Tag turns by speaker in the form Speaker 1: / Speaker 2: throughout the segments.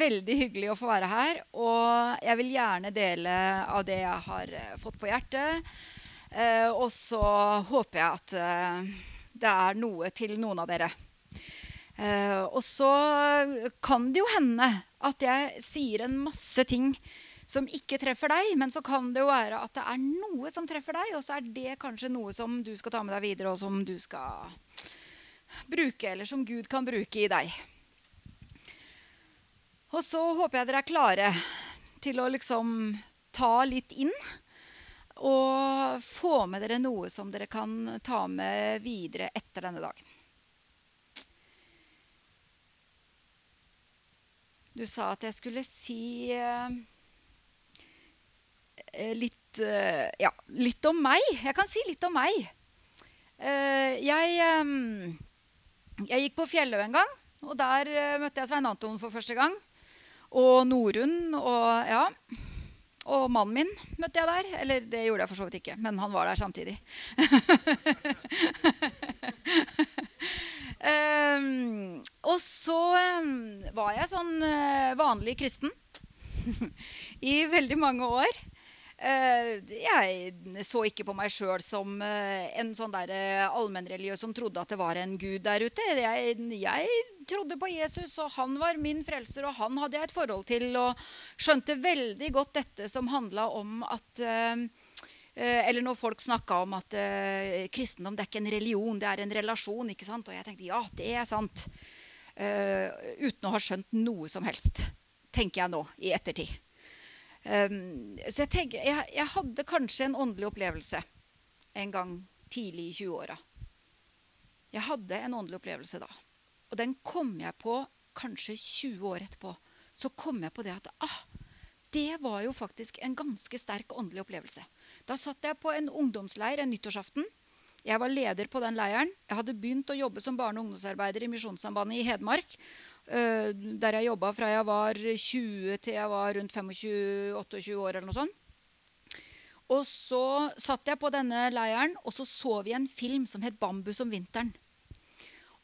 Speaker 1: veldig hyggelig å få være her. Og jeg vil gjerne dele av det jeg har eh, fått på hjertet. Eh, og så håper jeg at eh, det er noe til noen av dere. Eh, og så kan det jo hende at jeg sier en masse ting som ikke treffer deg, men så kan det jo være at det er noe som treffer deg, og så er det kanskje noe som du skal ta med deg videre, og som du skal bruke, eller som Gud kan bruke i deg. Og så håper jeg dere er klare til å liksom ta litt inn. Og få med dere noe som dere kan ta med videre etter denne dagen. Du sa at jeg skulle si eh, litt eh, Ja, litt om meg. Jeg kan si litt om meg. Eh, jeg, eh, jeg gikk på Fjellø en gang, og der eh, møtte jeg Svein Anton for første gang. Og Norun og ja. Og mannen min møtte jeg der. Eller det gjorde jeg for så vidt ikke, men han var der samtidig. um, og så um, var jeg sånn uh, vanlig kristen i veldig mange år. Uh, jeg så ikke på meg sjøl som uh, en sånn der allmennreligiøs som trodde at det var en gud der ute. Jeg, jeg trodde på Jesus, og han var min frelser, og han hadde jeg et forhold til. Og skjønte veldig godt dette som handla om at Eller når folk snakka om at kristendom det er ikke en religion, det er en relasjon. ikke sant? Og jeg tenkte ja, det er sant. Uten å ha skjønt noe som helst, tenker jeg nå i ettertid. Um, så jeg, tenker, jeg, jeg hadde kanskje en åndelig opplevelse en gang tidlig i 20-åra. Jeg hadde en åndelig opplevelse da. Og den kom jeg på kanskje 20 år etterpå. Så kom jeg på det at ah, det var jo faktisk en ganske sterk åndelig opplevelse. Da satt jeg på en ungdomsleir en nyttårsaften. Jeg var leder på den leiren. Jeg hadde begynt å jobbe som barne- og ungdomsarbeider i Misjonssambandet i Hedmark. Uh, der jeg jobba fra jeg var 20 til jeg var rundt 25-28 år. eller noe sånt. Og så satt jeg på denne leiren, og så så vi en film som het 'Bambus om vinteren'.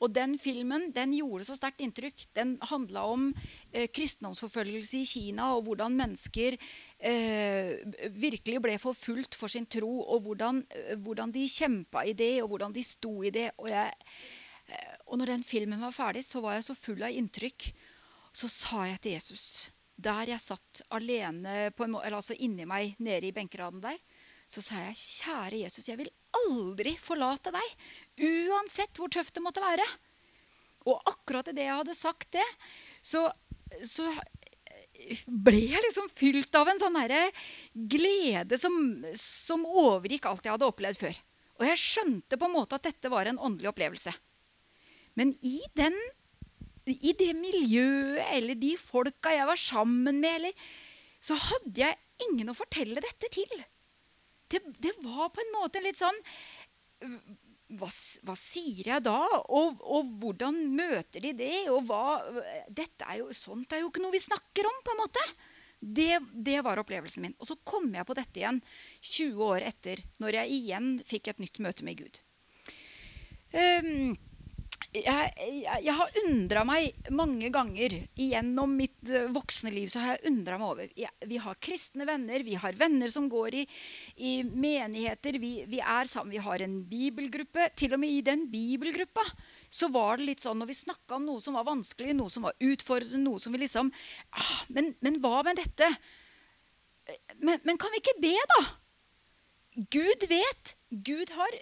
Speaker 1: Og den filmen den gjorde så sterkt inntrykk. Den handla om eh, kristendomsforfølgelse i Kina, og hvordan mennesker eh, virkelig ble forfulgt for sin tro, og hvordan, eh, hvordan, de kjempa i det, og hvordan de sto i det. Og, jeg, eh, og når den filmen var ferdig, så var jeg så full av inntrykk. Så sa jeg til Jesus, der jeg satt alene en, eller altså inni meg nede i benkeraden der, så sa jeg, kjære Jesus, jeg vil aldri forlate deg, uansett hvor tøft det måtte være. Og akkurat idet jeg hadde sagt det, så, så ble jeg liksom fylt av en sånn glede som, som, overgikk alt jeg hadde opplevd før. Og jeg skjønte på en måte at dette var en åndelig opplevelse. Men i, den, i det miljøet eller de folka jeg var sammen med, eller, så hadde jeg ingen å fortelle dette til det, det, var på en måte litt sånn hva, hva sier jeg da? Og, og, hvordan møter de det? Og hva, dette er jo, sånt er jo ikke noe vi snakker om, på en måte. Det, det, var opplevelsen min. Og så kom jeg på dette igjen 20 år etter, når jeg igjen fikk et nytt møte med Gud. Um, jeg, jeg, jeg, har undra meg mange ganger gjennom mitt uh, voksne liv. så har jeg undret meg over jeg, Vi har kristne venner, vi har venner som går i, i menigheter. Vi, vi, er sammen, vi har en bibelgruppe. Til og med i den bibelgruppa så var det litt sånn når vi snakka om noe som var vanskelig, noe som var utfordrende, noe som vi liksom ah, men, men, hva med dette? Men, men kan vi ikke be, da? Gud vet. Gud har,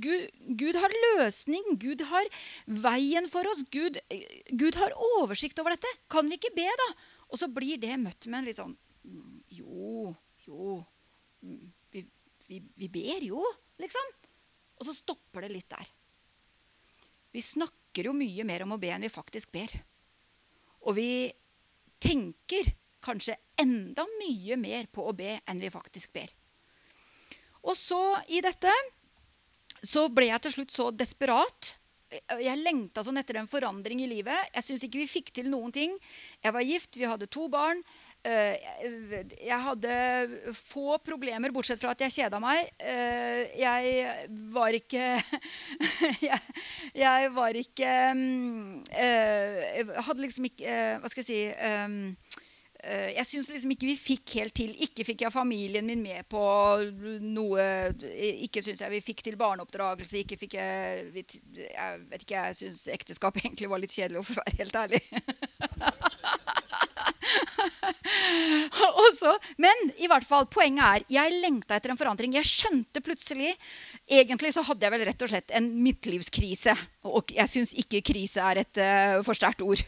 Speaker 1: Gud, Gud har, løsning. Gud har veien for oss. Gud, Gud, har oversikt over dette. Kan vi ikke be, da? Og så blir det møtt med en litt sånn mm, Jo, jo mm, vi, vi, vi ber jo, liksom. Og så stopper det litt der. Vi snakker jo mye mer om å be enn vi faktisk ber. Og vi tenker kanskje enda mye mer på å be enn vi faktisk ber. Og så i dette så ble jeg til slutt så desperat. Jeg lengta sånn etter en forandring i livet. Jeg syns ikke vi fikk til noen ting. Jeg var gift, vi hadde to barn. Eh, jeg hadde få problemer, bortsett fra at jeg kjeda meg. Eh, jeg var ikke jeg, var ikke eh, Jeg hadde liksom ikke Hva skal jeg si jeg syns liksom ikke vi fikk helt til. Ikke fikk jeg familien min med på noe Ikke syns jeg vi fikk til barneoppdragelse. Ikke fikk jeg Jeg vet ikke, jeg syns ekteskap egentlig var litt kjedelig, for å være helt ærlig. Også, men i hvert fall, poenget er jeg lengta etter en forandring. Jeg skjønte plutselig Egentlig så hadde jeg vel rett og slett en midtlivskrise. Og jeg syns ikke krise er et uh, for sterkt ord.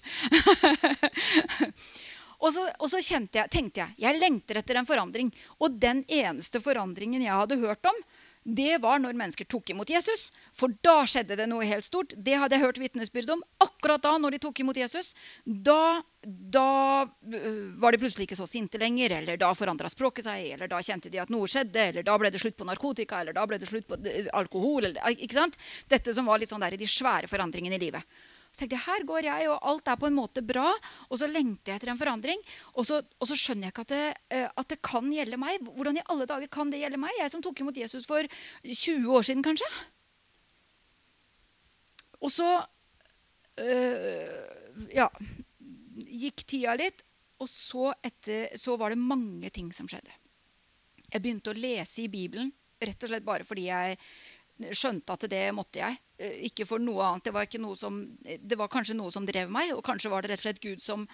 Speaker 1: og så, og så jeg, tenkte jeg jeg lengter etter en forandring. Og den eneste forandringen jeg hadde hørt om, det var når mennesker tok imot Jesus. For da skjedde det noe helt stort. Det hadde jeg hørt vitnesbyrd om. Akkurat da når de tok imot Jesus, da, da øh, var de plutselig ikke så sinte lenger. Eller da forandra språket seg, eller da kjente de at noe skjedde. Eller da ble det slutt på narkotika, eller da ble det slutt på øh, alkohol. Eller, ikke sant? Dette som var litt sånn der, i de svære forandringene i livet. Så tenkte jeg, her går jeg, og alt er på en måte bra. Og så lengter jeg etter en forandring. Og så, og så skjønner jeg ikke at det, eh, at det, kan gjelde meg. Hvordan i alle dager kan det gjelde meg? Jeg som tok imot Jesus for 20 år siden, kanskje. Og så øh, Ja. Gikk tida litt. Og så, etter, så var det mange ting som skjedde. Jeg begynte å lese i Bibelen rett og slett bare fordi jeg skjønte at det måtte jeg. Eh, ikke for noe annet. Det var, som, det var, kanskje noe som drev meg, og kanskje var det rett og slett Gud som,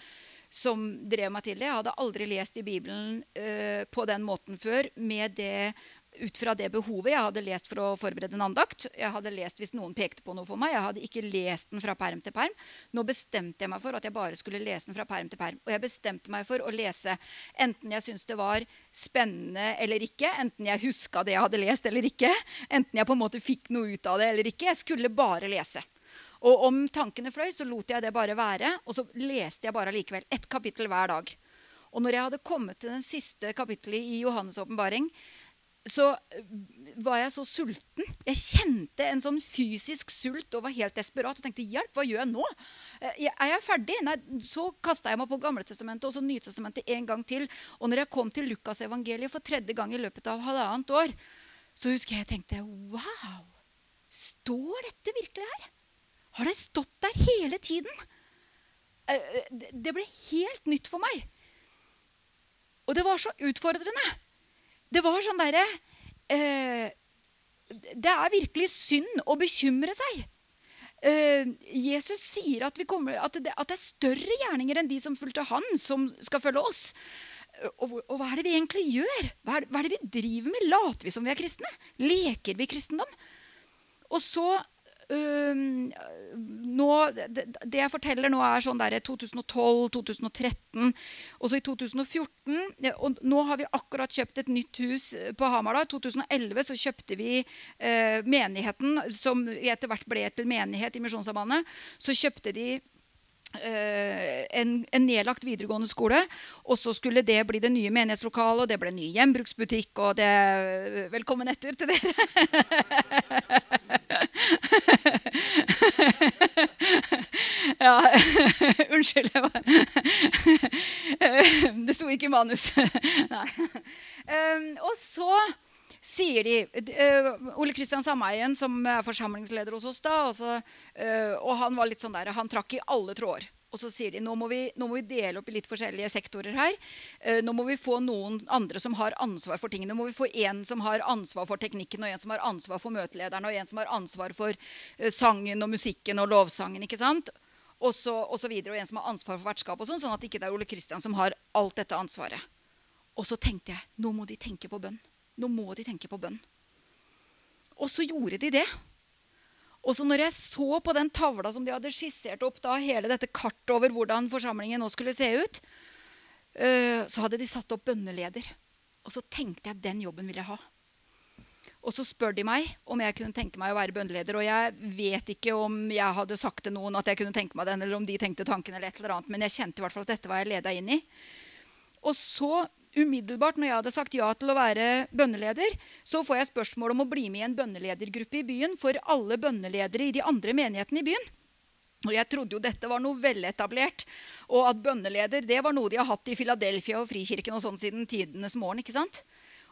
Speaker 1: som drev meg til det. Jeg hadde aldri lest i Bibelen uh, på den måten før med det ut fra det behovet. Jeg hadde lest for å forberede en andakt. Jeg hadde lest hvis noen pekte på noe for meg. Jeg hadde ikke lest den fra perm til perm. Nå bestemte jeg meg for at jeg bare skulle lese den fra perm til perm. Og jeg bestemte meg for å lese enten jeg syntes det var spennende eller ikke, enten jeg huska det jeg hadde lest eller ikke, enten jeg på en måte fikk noe ut av det eller ikke. Jeg skulle bare lese. Og om tankene fløy, så lot jeg det bare være. Og så leste jeg bare likevel ett kapittel hver dag. Og når jeg hadde kommet til den siste kapittelet i Johannes' åpenbaring, så eh, var jeg så sulten. Jeg kjente en sånn fysisk sult og var helt desperat. Og tenkte 'hjelp, hva gjør jeg nå?' Eh, er jeg ferdig? Nei, så kasta jeg meg på Gamletestamentet og så Nytestamentet en gang til. Og når jeg kom til Lukasevangeliet for tredje gang i løpet av halvannet år, så husker jeg jeg tenkte 'wow, står dette virkelig her?' Har det stått der hele tiden? Eh, det ble helt nytt for meg. Og det var så utfordrende. Det var sånn derre eh, Det er virkelig synd å bekymre seg. Eh, Jesus sier at, kommer, at, det, at, det, er større gjerninger enn de som fulgte han, som skal følge oss. Og, og hva er det vi egentlig gjør? Hva er, hva er, det vi driver med? Later vi som vi er kristne? Leker vi kristendom? Og så nå, det, det, jeg forteller nå, er sånn der 2012, 2013, også i 2014. Og nå har vi akkurat kjøpt et nytt hus på Hamar. I 2011 så kjøpte vi eh, menigheten, som etter hvert ble til menighet i Misjonssambandet. Så kjøpte de en, en, nedlagt videregående skole. Og så skulle det bli det nye menighetslokalet, og det ble ny gjenbruksbutikk. Og det Velkommen etter til dere! ja, unnskyld. det sto ikke i manus. Nei. Og så sier de uh, Ole Kristian Sameien, som er forsamlingsleder hos oss da, og, så, uh, og han var litt sånn der, han trakk i alle tråder. Og så sier de nå må, vi, nå må vi dele opp i litt forskjellige sektorer her. Uh, nå må vi få noen andre som har ansvar for tingene. Nå må vi få en som har ansvar for teknikken, og en som har ansvar for møtelederen, og en som har ansvar for uh, sangen og musikken og lovsangen. ikke sant? Og så, og så videre, og en som har ansvar for vertskapet, sånn, sånn at ikke det er Ole Kristian som har alt dette ansvaret. Og så tenkte jeg nå må de tenke på bønn. Nå må de tenke på bønn. Og så gjorde de det. Og så når jeg så på den tavla som de hadde skissert opp, da, hele dette kartet over hvordan forsamlingen nå skulle se ut, uh, så hadde de satt opp bønneleder. Og så tenkte jeg den jobben vil jeg ha. Og så spør de meg om jeg kunne tenke meg å være bønneleder. Og jeg vet ikke om jeg hadde sagt til noen at jeg kunne tenke meg den, eller om de tenkte tanken, eller et eller annet, men jeg kjente i hvert fall at dette var jeg leda inn i. Og så umiddelbart når jeg hadde sagt ja til å være bønneleder, så får jeg spørsmål om å bli med i en bønneledergruppe i byen for alle bønneledere i de andre menighetene i byen. Og jeg trodde jo dette var noe veletablert, og at bønneleder det var noe de har hatt i Philadelphia og Frikirken og sånn siden tidenes morgen. ikke sant?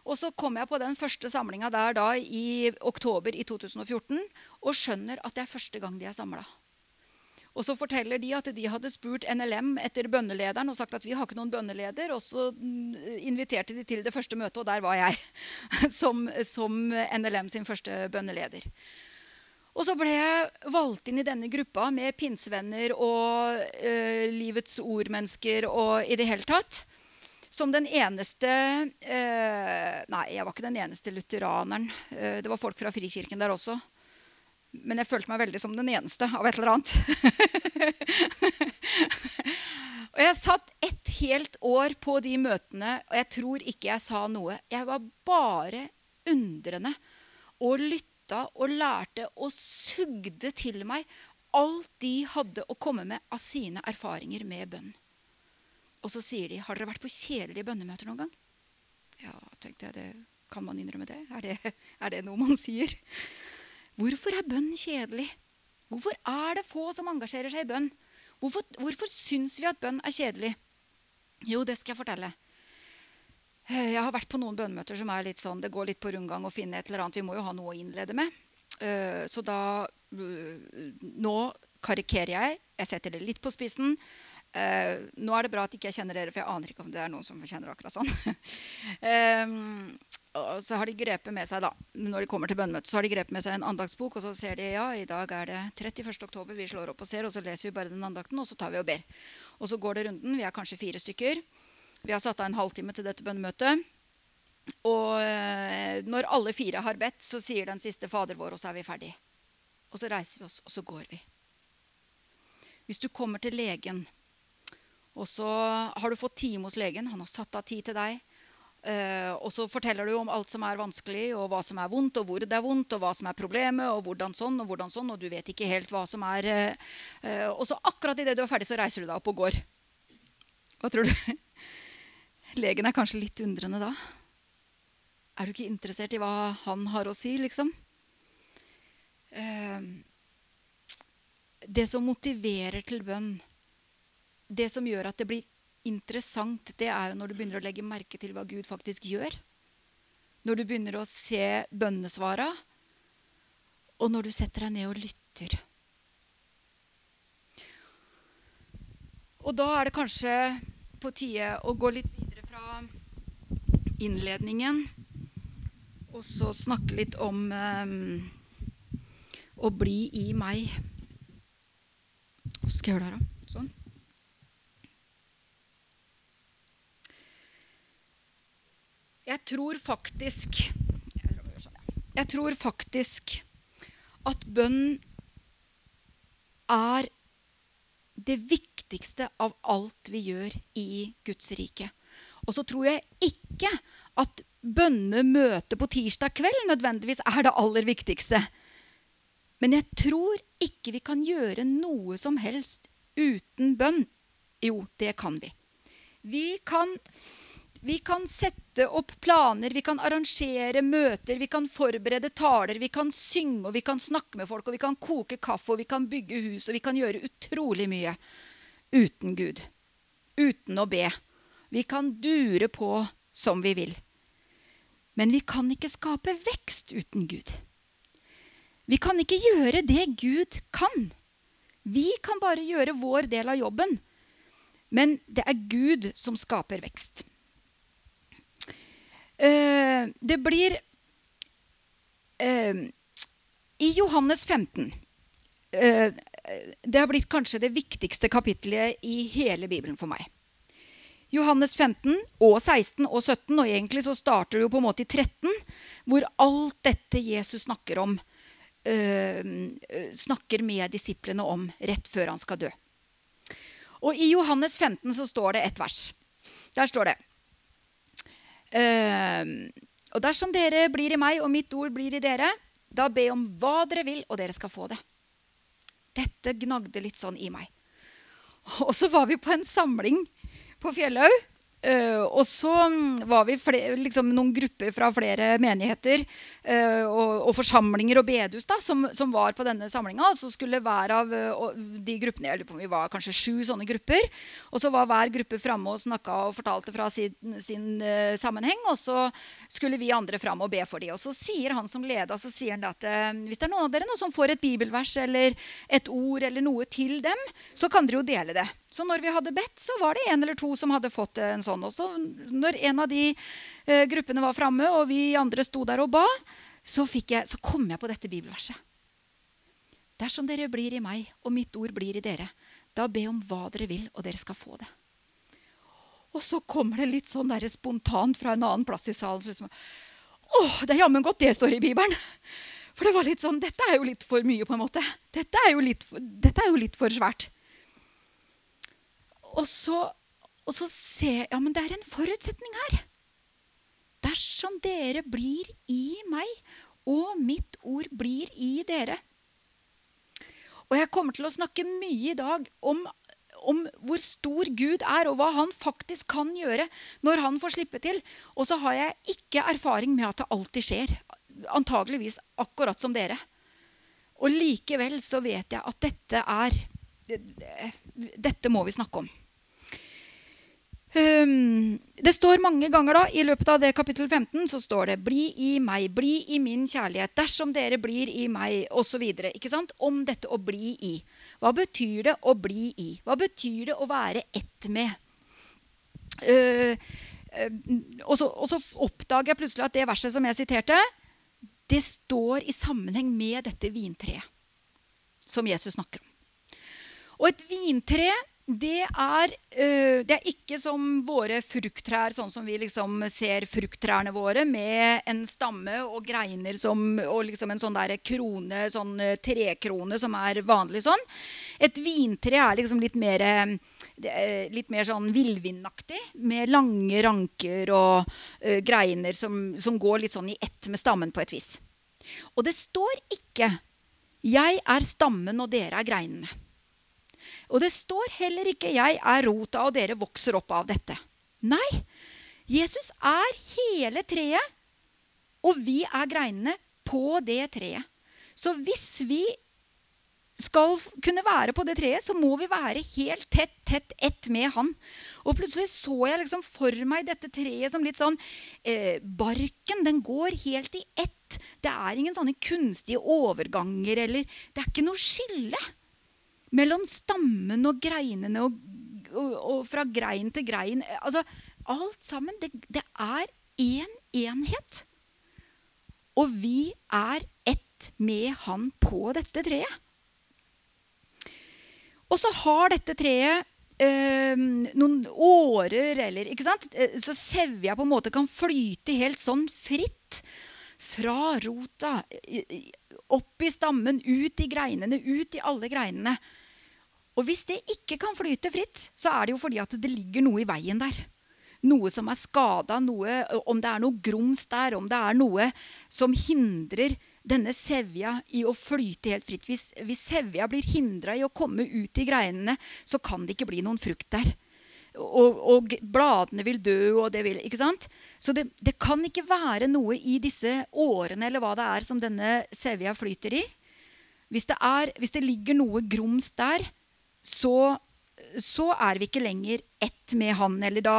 Speaker 1: Og så kom jeg på den første samlinga der da i oktober i 2014 og skjønner at det er første gang de er samla. Og så forteller de at de hadde spurt NLM etter bønnelederen og sagt at vi har ikke noen bønneleder. Og så mm, inviterte de til det første møtet, og der var jeg som, som NLM sin første bønneleder. Og så ble jeg valgt inn i denne gruppa med pinsevenner og eh, livets ordmennesker og i det hele tatt. Som den eneste eh, Nei, jeg var ikke den eneste lutheraneren. Eh, det var folk fra Frikirken der også. Men jeg følte meg veldig som den eneste av et eller annet. og jeg satt et helt år på de møtene, og jeg tror ikke jeg sa noe. Jeg var bare undrende og lytta og lærte og sugde til meg alt de hadde å komme med av sine erfaringer med bønn. Og så sier de, 'Har dere vært på kjedelige bønnemøter noen gang?' Ja, tenkte jeg, det, kan man innrømme det? Er, det? er det noe man sier? Hvorfor er bønn kjedelig? Hvorfor er det få som engasjerer seg i bønn? Hvorfor, hvorfor syns vi at bønn er kjedelig? Jo, det skal jeg fortelle. Eh, jeg har vært på noen bønnemøter som er litt sånn, det går litt på rundgang å finne et eller annet. Vi må jo ha noe å innlede med. Eh, så da eh, Nå karikerer jeg. Jeg setter det litt på spissen. Nå er det bra at ikke jeg kjenner dere, for jeg aner ikke om det er noen som kjenner akkurat sånn. og så har de grepet med seg da, når de kommer til bønnemøtet, så har de grepet med seg en andaktsbok, og så ser de ja, i dag er det 31. oktober, vi slår opp og ser, og så leser vi bare den andakten, og så tar vi og ber. Og så går det runden. Vi er kanskje fire stykker. Vi har satt av en halvtime til dette bønnemøtet. Og eh, når alle fire har bedt, så sier den siste 'Fader vår', og så er vi ferdig. Og så reiser vi oss, og så går vi. Hvis du kommer til legen, og så har du fått time hos legen, han har satt av tid til deg, Uh, og så forteller du om alt som er vanskelig, og hva som er vondt, og hvor det er vondt, og hva som er problemet, og hvordan sånn, og hvordan sånn, og du vet ikke helt hva som er uh, Og så akkurat idet du er ferdig, så reiser du deg opp og går. Hva tror du? Legen er kanskje litt undrende da. Er du ikke interessert i hva han har å si, liksom? Uh, det som motiverer til bønn, det som gjør at det blir interessant, det er jo når du begynner å legge merke til hva Gud faktisk gjør. Når du begynner å se bønnesvara, og når du setter deg ned og lytter. Og da er det kanskje på tide å gå litt videre fra innledningen og så snakke litt om um, å bli i meg. Hva skal jeg gjøre der, da? Sånn. Jeg tror faktisk Jeg tror faktisk at bønn er det viktigste av alt vi gjør i Guds rike. Og så tror jeg ikke at bønnemøtet på tirsdag kveld nødvendigvis er det aller viktigste. Men jeg tror ikke vi kan gjøre noe som helst uten bønn. Jo, det kan vi. Vi kan vi kan sette opp planer, vi kan arrangere møter, vi kan forberede taler, vi kan synge, og vi kan snakke med folk, og vi kan koke kaffe, og vi kan bygge hus, og vi kan gjøre utrolig mye uten Gud. Uten å be. Vi kan dure på som vi vil. Men vi kan ikke skape vekst uten Gud. Vi kan ikke gjøre det Gud kan. Vi kan bare gjøre vår del av jobben. Men det er Gud som skaper vekst. Eh, det blir uh, I Johannes 15 uh, eh, Det har blitt kanskje det viktigste kapittelet i hele Bibelen for meg. Johannes 15 og 16 og 17, og egentlig så starter det jo på en måte i 13, hvor alt dette Jesus snakker om, snakker med disiplene om rett før han skal dø. Og i Johannes 15 så står det et vers. Der står det Uh, og dersom dere blir i meg, og mitt ord blir i dere, da be om hva dere vil, og dere skal få det. Dette gnagde litt sånn i meg. Og så var vi på en samling på Fjellhaug. Uh, og så mm, var vi flere, liksom noen grupper fra flere menigheter uh, og, og, forsamlinger og bedehus da, som, som, var på denne samlinga. Og så skulle hver av uh, de gruppene jeg lurer på om vi var kanskje sju sånne grupper. Og så var hver gruppe framme og snakka og fortalte fra sin, sin sammenheng. Og så skulle vi andre fram og be for dem. Og så sier han som leda så sier han at hvis det er noen av dere som får et bibelvers eller et ord eller noe til dem, så kan dere jo dele det. Så når vi hadde bedt, så var det en eller to som hadde fått en sånn. Og så når en av de eh, gruppene var framme, og vi andre sto der og ba, så, jeg, så kom jeg på dette bibelverset. Dersom dere blir i meg, og mitt ord blir i dere, da be om hva dere vil, og dere skal få det. Og så kommer det litt sånn der spontant fra en annen plass i salen. Så liksom, Åh, det er jammen godt det står i Bibelen! For det var litt sånn Dette er jo litt for mye, på en måte. Dette er jo litt, dette er jo litt for svært. Og så, og så ser jeg Ja, men det er en forutsetning her. Dersom dere blir i meg, og mitt ord blir i dere. Og jeg kommer til å snakke mye i dag om, om hvor stor Gud er, og hva han faktisk kan gjøre når han får slippe til. Og så har jeg ikke erfaring med at det alltid skjer. Antageligvis akkurat som dere. Og likevel så vet jeg at dette er Dette må vi snakke om. Um, det står mange ganger da, I løpet av det kapittel 15 så står det 'Bli i meg, bli i min kjærlighet', 'dersom dere blir i meg', osv. Om dette å bli i. Hva betyr det å bli i? Hva betyr det å være ett med? Uh, uh, og, så, og, så, oppdager jeg plutselig at det verset som jeg siterte, det står i sammenheng med dette vintreet som Jesus snakker om. Og et vintre det er, uh, det er, ikke som våre frukttrær, sånn som vi liksom ser frukttrærne våre, med en stamme og greiner som, og liksom en sånn der krone, sånn uh, trekrone som er vanlig sånn. Et vintre er liksom litt mer, uh, litt mer sånn villvindaktig, med lange ranker og greiner som, som går litt sånn i ett med stammen på et vis. Og det står ikke 'Jeg er stammen, og dere er greinene'. Og det står heller ikke 'jeg er rota, og dere vokser opp av dette'. Nei, Jesus er hele treet, og vi er greinene på det treet. Så hvis vi skal kunne være på det treet, så må vi være helt tett, tett ett med han. Og plutselig så jeg liksom for meg dette treet som litt sånn eh, Barken den går helt i ett. Det er ingen sånne kunstige overganger eller Det er ikke noe skille mellom stammen og greinene og, og, og fra grein til grein. Altså, alt sammen. Det, det er én en enhet. Og vi er ett med han på dette treet. Og så har dette treet eh, noen årer, eller ikke sant? Eh, så sevja på en måte kan flyte helt sånn fritt. Fra rota, opp i stammen, ut i greinene, ut i alle greinene. Og hvis det ikke kan flyte fritt, så er det jo fordi at det ligger noe i veien der. Noe som er skada, om det er noe grums der, om det er noe som hindrer denne sevja i å flyte helt fritt. Hvis, hvis sevja blir hindra i å komme ut i greinene, så kan det ikke bli noen frukt der. Og, og bladene vil dø, og det vil Ikke sant? Så det, det, kan ikke være noe i disse årene eller hva det er som denne sevja flyter i. Hvis det, er, hvis det ligger noe grums der, så, så, er vi ikke lenger ett med han. Eller da,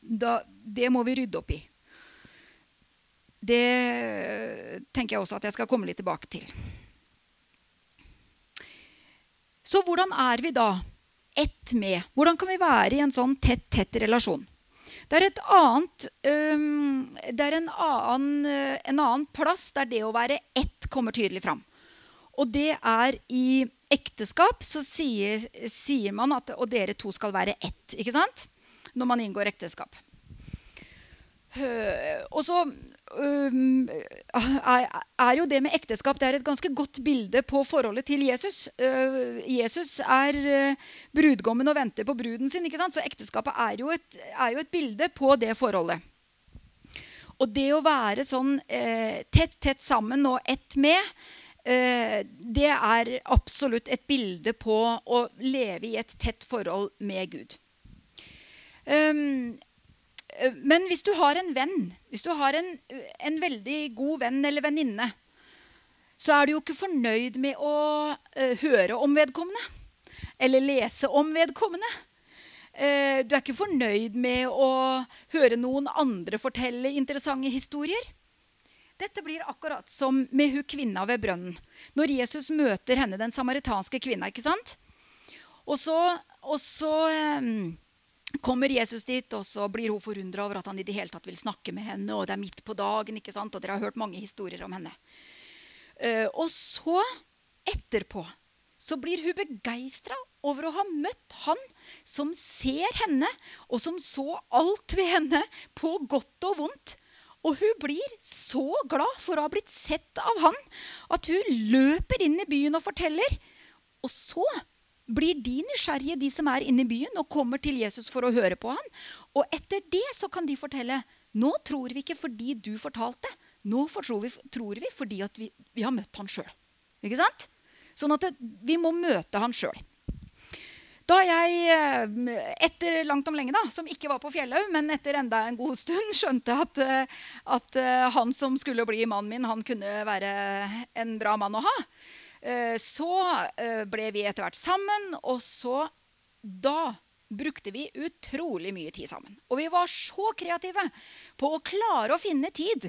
Speaker 1: da Det må vi rydde opp i. Det tenker jeg også at jeg skal komme litt tilbake til. Så hvordan er vi da ett med? Hvordan kan vi være i en sånn tett, tett relasjon? Det er, et annet, um, det er en, annen, en annen plass der det å være ett kommer tydelig fram. Og det er i ekteskap så sier, sier man at og dere to skal være ett. ikke sant? Når man inngår ekteskap. Og så er jo det med ekteskap det er et ganske godt bilde på forholdet til Jesus. Jesus er brudgommen og venter på bruden sin. ikke sant? Så ekteskapet er jo, et, er jo et bilde på det forholdet. Og det å være sånn eh, tett, tett sammen og ett med, det er absolutt et bilde på å leve i et tett forhold med Gud. Um, Eh, men hvis du har en venn, hvis du har en, en veldig god venn eller venninne, så er du jo ikke fornøyd med å uh, høre om vedkommende. Eller lese om vedkommende. Du er ikke fornøyd med å høre noen andre fortelle interessante historier. Dette blir akkurat som med hun kvinna ved brønnen. Når Jesus møter henne, den samaritanske kvinna. ikke sant? Og så, og så um, kommer Jesus dit, og så blir hun forundra over at han i det hele tatt vil snakke med henne. Og det er midt på dagen, ikke sant? og dere har hørt mange historier om henne. Uh, og så, etterpå, så blir hun begeistra over å ha møtt han som ser henne, og som så alt ved henne, på godt og vondt. Og hun blir så glad for å ha blitt sett av han at hun løper inn i byen og forteller. Og så blir de nysgjerrige, de som er inne i byen, og kommer til Jesus for å høre på han. Og etter det så kan de fortelle nå tror vi ikke fordi du fortalte. Nå tror vi, tror vi fordi vi, vi, har møtt han sjøl. Ikke sant? Sånn at det, vi må møte han sjøl. Da jeg eh, etter langt om lenge, da, som ikke var på Fjellhaug, men etter enda en god stund, skjønte at, eh, at eh, han som skulle bli mannen min, han kunne være en bra mann å ha, så ble vi etter hvert sammen, og så Da brukte vi utrolig mye tid sammen. Og vi var så kreative på å klare å finne tid.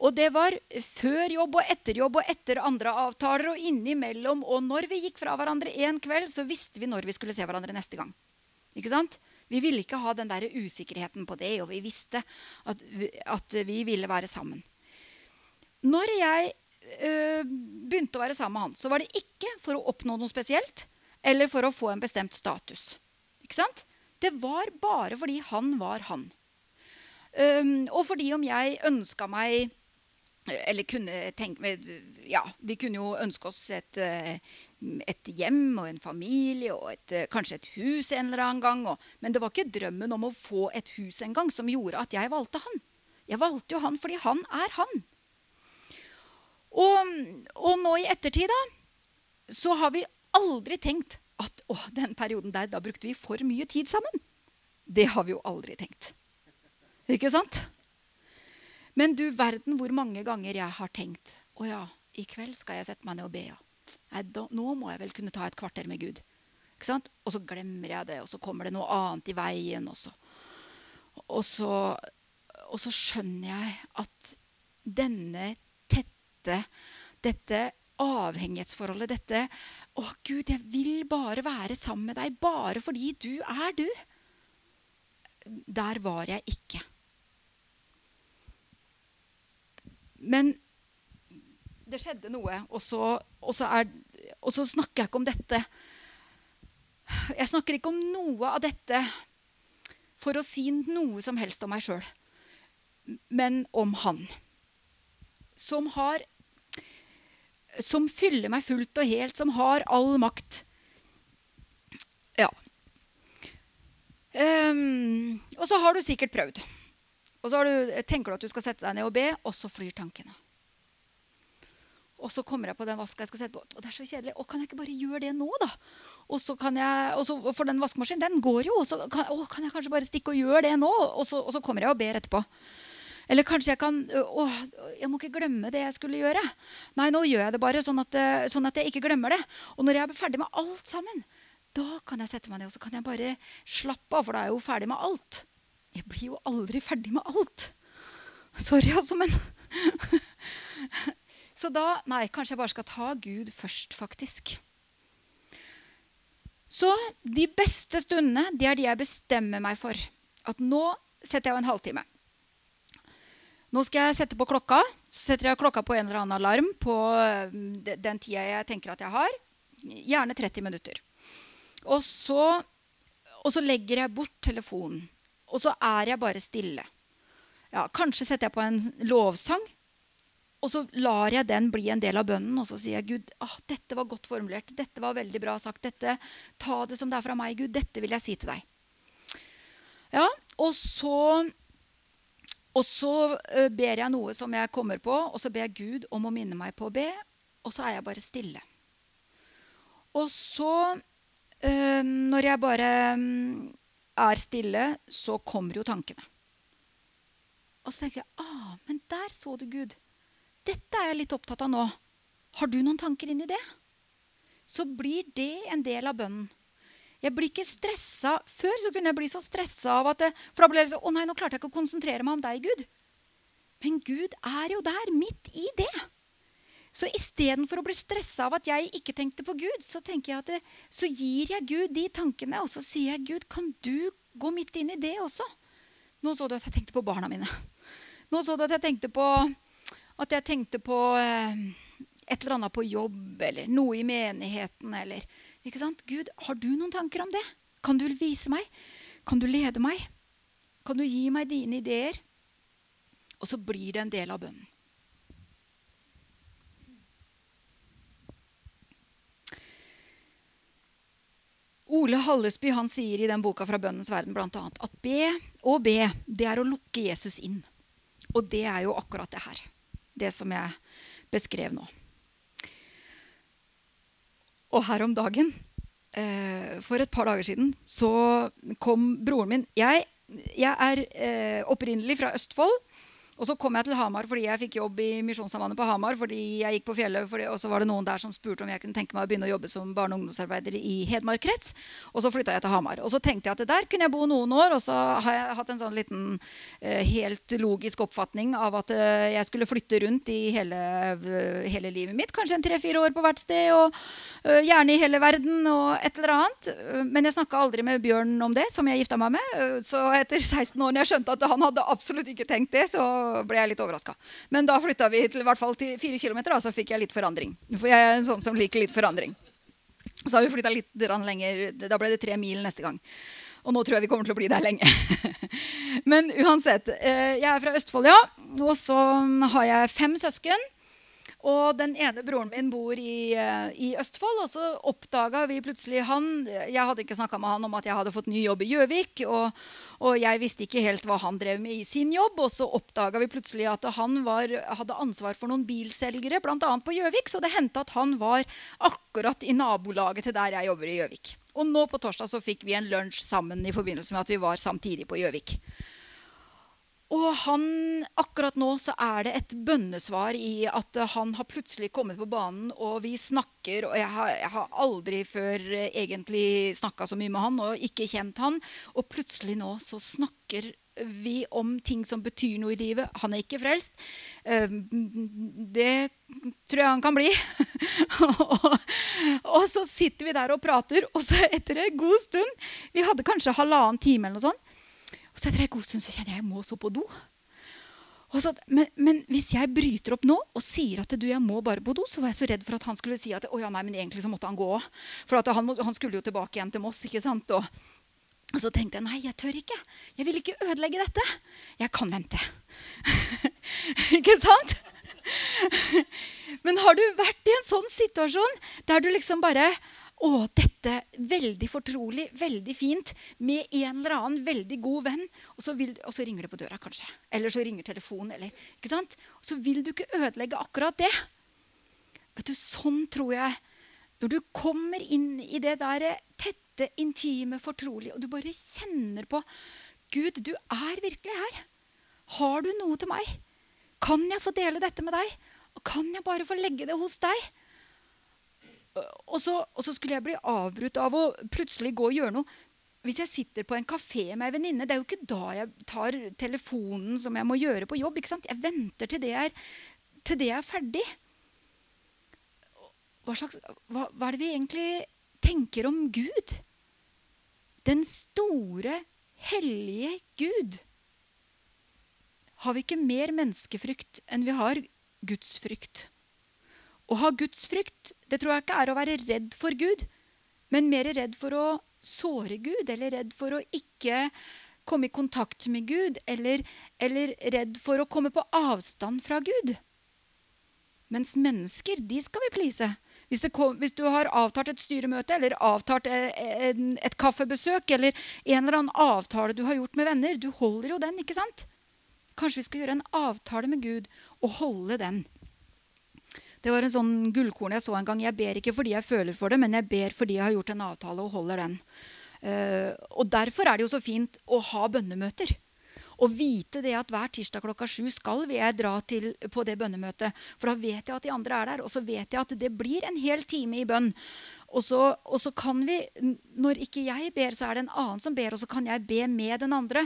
Speaker 1: Og det var før jobb og etter jobb og etter andre avtaler og innimellom. Og når vi gikk fra hverandre en kveld, så visste vi når vi skulle se hverandre neste gang. Ikke sant? Vi ville ikke ha den der usikkerheten på det, og vi visste at, at vi ville være sammen. Når jeg øh, begynte å være sammen med han, så var det ikke for å oppnå noe spesielt eller for å få en bestemt status. Ikke sant? Det var bare fordi han var han. Um, og fordi om jeg ønska meg eller kunne tenke Ja, vi kunne jo ønske oss et, et hjem og en familie og et, kanskje et hus en eller annen gang. Og, men det var ikke drømmen om å få et hus en gang som gjorde at jeg valgte han. Jeg valgte jo han fordi han er han. Og, og, nå i ettertid da, så har vi aldri tenkt at å, den perioden der, da brukte vi for mye tid sammen. Det har vi jo aldri tenkt. Ikke sant? Men du verden hvor mange ganger jeg har tenkt å ja, i kveld skal jeg sette meg ned og be. ja. Nå må jeg vel kunne ta et kvarter med Gud. Ikke sant? Og så glemmer jeg det, og så kommer det noe annet i veien. også. og så, og så skjønner jeg at denne tette, dette avhengighetsforholdet, dette Å, Gud, jeg vil bare være sammen med deg, bare fordi du er du. Der var jeg ikke. Men det skjedde noe, og så, og så, er, og så snakker jeg ikke om dette. Jeg snakker ikke om noe av dette for å si noe som helst om meg sjøl, men om han som har Som fyller meg fullt og helt, som har all makt. Ja. Um, og så har du sikkert prøvd. Og så du, tenker du at du skal sette deg ned og be, og så flyr tankene. Og så kommer jeg på den vaska jeg skal sette på. Og det er så kjedelig. Og kan jeg ikke bare gjøre det nå, da? Og så kan jeg, og så, For den vaskemaskinen, den går jo. Og så kan, å, kan jeg kanskje bare stikke og gjøre det nå? Og så, og så kommer jeg og ber etterpå. Eller kanskje jeg kan Å, jeg må ikke glemme det jeg skulle gjøre. Nei, nå gjør jeg det bare, sånn at, sånn at jeg ikke glemmer det. Og når jeg er ferdig med alt sammen, da kan jeg sette meg ned og så kan jeg bare slappe av, for da er jeg jo ferdig med alt. Jeg blir jo aldri ferdig med alt. Sorry, altså, men Så da Nei, kanskje jeg bare skal ta Gud først, faktisk. Så de beste stundene, det er de jeg bestemmer meg for. At nå setter jeg av en halvtime. Nå skal jeg sette på klokka. Så setter jeg klokka på en eller annen alarm på eh, den tida jeg tenker at jeg har. Gjerne 30 minutter. Og så, og så legger jeg bort telefonen. Og så er jeg bare stille. Ja, kanskje setter jeg på en lovsang. Og så lar jeg den bli en del av bønnen, og så sier jeg Gud, ah, dette var godt formulert. Dette var veldig bra sagt. Dette, ta det som det er fra meg, Gud. Dette vil jeg si til deg. Ja, og så og så uh, ber jeg noe som jeg kommer på, og så ber jeg Gud om å minne meg på å be. Og så er jeg bare stille. Og så, øh, når jeg bare um, er stille, så kommer jo tankene. Og så tenkte jeg ah, men der så du Gud. Dette er jeg litt opptatt av nå. Har du noen tanker inni det? Så blir det en del av bønnen. Jeg blir ikke stressa. Før så kunne jeg bli så stressa av at det, For da ble det sånn Å nei, nå klarte jeg ikke å konsentrere meg om deg, Gud. Men Gud er jo der, midt i det. Så istedenfor å bli stressa av at jeg ikke tenkte på Gud, så det, så gir jeg Gud de tankene, og så sier jeg, Gud, kan du gå midt inn i det også? Nå så du at jeg tenkte på barna mine. Nå så du at jeg tenkte på jeg tenkte på eh, et eller annet på jobb eller noe i menigheten. eller, ikke sant? Gud, har du noen tanker om det? Kan du vise meg? Kan du lede meg? Kan du gi meg dine ideer? Og så blir det en del av bønnen. Ole Hallesby han sier i den boka fra Bønnens verden blant at be og be, det er å lukke Jesus inn. Og det er jo akkurat det her. Det som jeg beskrev nå. Og her om dagen, eh, for et par dager siden, så kom broren min Jeg, jeg er eh, opprinnelig fra Østfold. Og så kom jeg til Hamar fordi jeg fikk jobb i Misjonssambandet på Hamar. fordi jeg gikk på fjellet, fordi, Og så var det noen der som spurte om jeg kunne tenke meg å begynne å jobbe som barne- og ungdomsarbeider i Hedmark krets. Og så flytta jeg til Hamar. Og så tenkte jeg at der kunne jeg bo noen år. Og så har jeg hatt en sånn liten eh, helt logisk oppfatning av at eh, jeg skulle flytte rundt i hele, uh, hele livet mitt. Kanskje en tre-fire år på hvert sted. Og gjerne i hele verden og et eller annet. Men jeg snakka aldri med Bjørn om det, som jeg gifta meg med. Så etter 16 år, når jeg skjønte at han hadde absolutt ikke tenkt det, så ble jeg litt overraska. Men da flytta vi til, hvert fall til fire kilometer, så fikk jeg litt forandring. For jeg er en sånn som liker litt forandring. Så har vi flytta litt lenger. Da ble det tre mil neste gang. Og nå tror jeg vi kommer til å bli der lenge. Men uansett. Eh, jeg er fra Østfold, ja. Og så har jeg fem søsken. Og den ene broren min bor i, eh, i Østfold, og så oppdaga vi plutselig han Jeg hadde ikke snakka med han om at jeg hadde fått ny jobb i Gjøvik. Og, og, jeg visste ikke helt hva han drev med i sin jobb. Og så oppdaga vi plutselig at han var, hadde ansvar for noen bilselgere, bl.a. på Gjøvik. Så det hendte at han var akkurat i nabolaget til der jeg jobber i Gjøvik. Og nå på torsdag så fikk vi en lunsj sammen i forbindelse med at vi var samtidig på Gjøvik. Og han, akkurat nå så er det et bønnesvar i at han har plutselig kommet på banen, og vi snakker. Og jeg har, jeg har aldri før egentlig snakka så mye med han og ikke kjent han. Og plutselig nå så snakker vi om ting som betyr noe i livet. Han er ikke frelst. Ehm, det tror jeg han kan bli. og så sitter vi der og prater, og så etter en god stund Vi hadde kanskje halvannen time eller noe sånt så etter en god stund så kjenner jeg jeg må så på do. Så, men, men, hvis jeg bryter opp nå og sier at du, jeg må bare på do, så var jeg så redd for at han skulle si at å ja, nei, men egentlig så måtte han gå òg. For han, han, skulle jo tilbake igjen til Moss. ikke sant? Og, og, så tenkte jeg nei, jeg tør ikke. Jeg vil ikke ødelegge dette. Jeg kan vente. ikke sant? men har du vært i en sånn situasjon der du liksom bare å, dette veldig fortrolig, veldig fint, med en eller annen veldig god venn. Og så, vil, og så, ringer det på døra, kanskje. Eller så ringer telefonen. Eller, ikke sant? Og så vil du ikke ødelegge akkurat det. Vet du, Sånn tror jeg Når du kommer inn i det der tette, intime, fortrolige, og du bare kjenner på Gud, du er virkelig her. Har du noe til meg? Kan jeg få dele dette med deg? Og kan jeg bare få legge det hos deg? Og, så, og så skulle jeg bli avbrutt av å plutselig gå og gjøre noe. Hvis jeg sitter på en kafé med ei venninne, det er jo ikke da jeg tar telefonen som jeg må gjøre på jobb. ikke sant? Jeg venter til det er, til det er ferdig. Hva, slags, hva, hva er det vi egentlig tenker om Gud? Den store, hellige Gud. Har vi ikke mer menneskefrykt enn vi har gudsfrykt? Å ha gudsfrykt det tror jeg ikke er å være redd for Gud, men mer redd for å såre Gud, eller redd for å ikke komme i kontakt med Gud, eller, eller redd for å komme på avstand fra Gud. Mens mennesker, de skal vi please. Hvis, kom, hvis, du har avtalt et styremøte eller avtalt et, et, kaffebesøk eller en eller annen avtale du har gjort med venner, du holder jo den, ikke sant? Kanskje vi skal gjøre en avtale med Gud og holde den. Det var en sånn gullkorn jeg så en gang. Jeg ber ikke fordi jeg føler for det, men jeg ber fordi jeg har gjort en avtale og holder den. Uh, og Derfor er det jo så fint å ha bønnemøter. Å vite det at hver tirsdag klokka sju skal jeg dra til, på det bønnemøtet. For da vet jeg at de andre er der, og så vet jeg at det blir en hel time i bønn. Og så, og så kan vi, når ikke jeg ber, så er det en annen som ber, og så kan jeg be med den andre.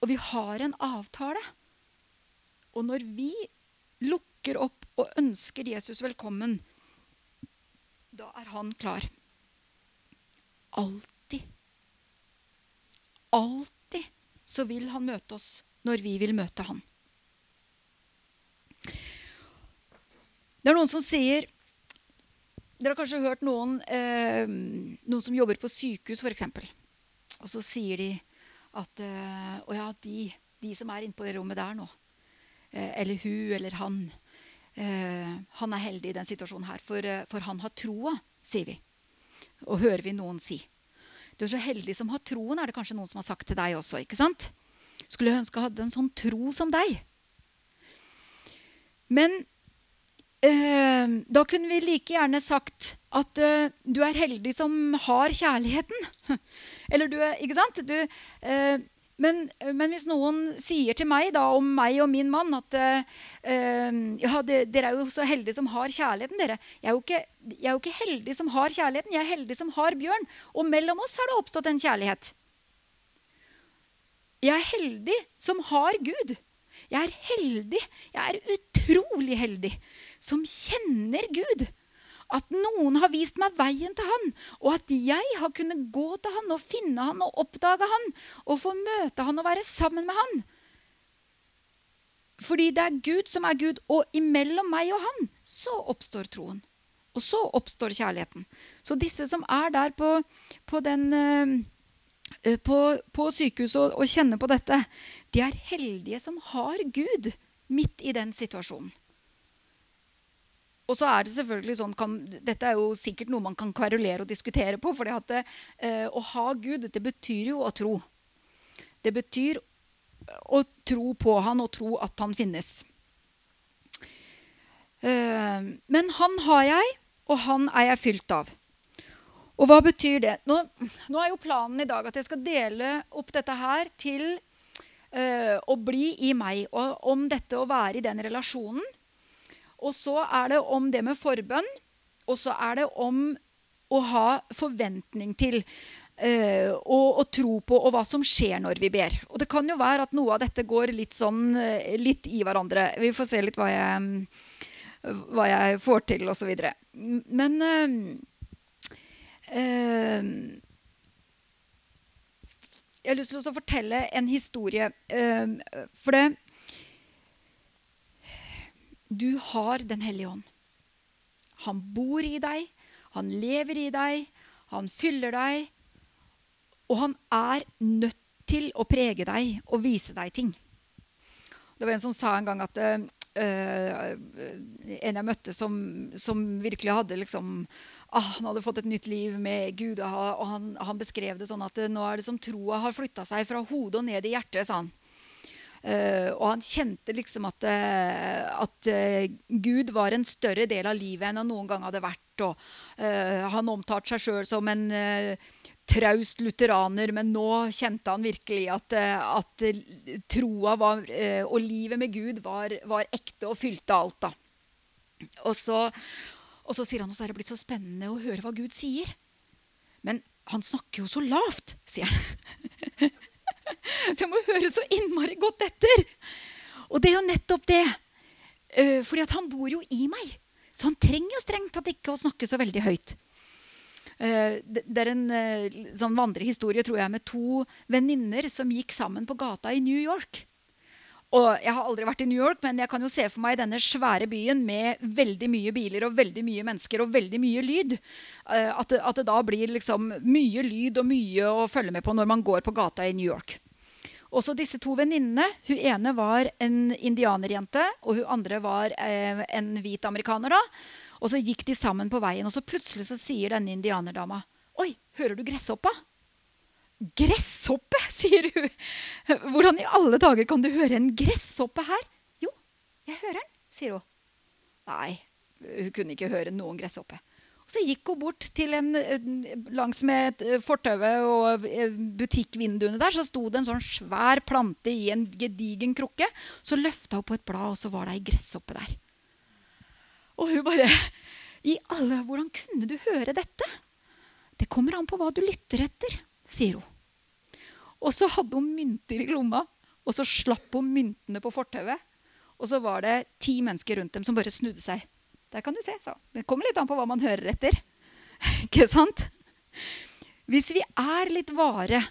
Speaker 1: Og vi har en avtale. Og når vi lukker opp og ønsker Jesus velkommen, da er han klar. Alltid. Alltid så vil han møte oss når vi vil møte han. Det er noen som sier Dere har kanskje hørt noen, eh, noen som jobber på sykehus, f.eks. Og så sier de at eh, Å ja, de, de, som er inne på det rommet der nå, eh, eller hun eller han Han er heldig i den situasjonen her, for, eh, for han har troa, sier vi. Og hører vi noen si. Du er så heldig som har troen, er det kanskje noen som har sagt til deg også. ikke sant? Skulle ønske jeg hadde en sånn tro som deg. Men eh, da kunne vi like gjerne sagt at eh, du er heldig som har kjærligheten. Eller du Ikke sant? Du, eh, men, men, hvis noen sier til meg da, om meg og min mann at uh, ja, det, dere er jo så heldige som har kjærligheten, dere. Jeg er, ikke, jeg er, jo ikke, heldig som har kjærligheten, jeg er heldig som har Bjørn. Og mellom oss har det oppstått en kjærlighet. Jeg er heldig som har Gud. Jeg er heldig, jeg er utrolig heldig, som kjenner Gud. At noen har vist meg veien til han, og at jeg har kunnet gå til han og finne han og oppdage han og få møte han og være sammen med han. Fordi det er Gud som er Gud, og imellom meg og han så oppstår troen. Og så oppstår kjærligheten. Så disse som er der på, på, den, uh, på, på sykehuset og, og kjenner på dette, de er heldige som har Gud midt i den situasjonen. Og så er det selvfølgelig sånn, kan, Dette er jo sikkert noe man kan kverulere og diskutere på. For uh, å ha Gud, det betyr jo å tro. Det betyr å tro på han og tro at han finnes. Uh, men han har jeg, og han er jeg fylt av. Og hva betyr det? Nå, nå, er jo planen i dag at jeg skal dele opp dette her til uh, å bli i meg. Og om dette å være i den relasjonen og så er det om det med forbønn. Og så er det om å ha forventning til uh, og, og, tro på og hva som skjer når vi ber. Og det kan jo være at noe av dette går litt sånn uh, litt i hverandre. Vi får se litt hva jeg, hva jeg får til, osv. Men uh, Jeg har lyst til å fortelle en historie. for det du har Den hellige ånd. Han bor i deg, han lever i deg, han fyller deg. Og han er nødt til å prege deg og vise deg ting. Det var en som sa en gang at uh, En jeg møtte som, som virkelig hadde liksom ah, Han hadde fått et nytt liv med Gud, og han, han beskrev det sånn at nå er det som troa har flytta seg fra hodet og ned i hjertet. sa han. Uh, og han kjente liksom at, uh, at uh, Gud var en større del av livet enn han noen gang hadde vært. Og, han omtalte seg sjøl som en traust lutheraner, men nå kjente han virkelig at, at troa var, og livet med Gud var, var ekte og fylte alt. da. Og så, og så sier han at det er blitt så spennende å høre hva Gud sier. Men han snakker jo så lavt, sier han. Så jeg må høre så innmari godt etter. Og det er jo nettopp det. Uh, fordi han bor jo i meg. Så han trenger jo strengt tatt ikke å snakke så veldig høyt. Uh, det, er en uh, sånn vandrehistorie tror jeg, med to venninner som gikk sammen på gata i New York. Og Jeg har aldri vært i New York, men jeg kan jo se for meg denne svære byen med veldig mye biler og veldig mye mennesker og veldig mye lyd. At det, at det da blir liksom mye lyd og mye å følge med på når man går på gata i New York. Også disse to venninnene. Hun ene var en indianerjente, og hun andre var eh, en hvit amerikaner. da. Og så gikk de sammen på veien, og så plutselig så sier denne indianerdama Oi, hører du gresshoppa? Gresshoppe, sier hun. Hvordan i alle dager kan du høre en gresshoppe her? Jo, jeg hører den, sier hun. Nei, hun kunne ikke høre noen gresshoppe. Så gikk hun bort til en, langs med fortauet og butikkvinduene der, så sto det en sånn svær plante i en gedigen krukke. Så løfta hun på et blad, og så var det ei gresshoppe der. Og hun bare I alle, Hvordan kunne du høre dette? Det kommer an på hva du lytter etter, sier hun. Og så hadde hun mynter i lomma, og så slapp hun myntene på fortauet. Og så var det ti mennesker rundt dem som bare snudde seg. Der kan du se, så. Det kommer litt an på hva man hører etter. Ikke sant? Hvis vi er litt vare,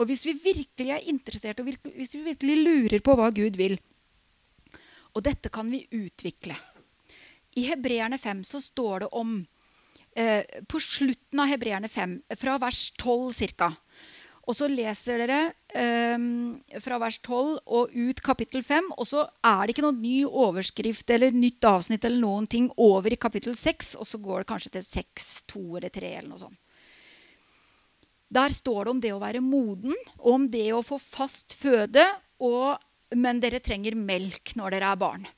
Speaker 1: og hvis vi virkelig er interessert, og hvis vi virkelig lurer på hva Gud vil Og dette kan vi utvikle. I Hebreerne 5 så står det om eh, På slutten av Hebreerne 5, fra vers 12 ca. Og så leser dere eh, fra vers 12 og ut kapittel 5. Og så er det ikke noen ny overskrift eller nytt avsnitt eller noen ting over i kapittel 6. Og så går det kanskje til 6, 2 eller 3 eller noe sånt. Der står det om det å være moden, om det å få fast føde. Og, men dere trenger melk når dere er barn.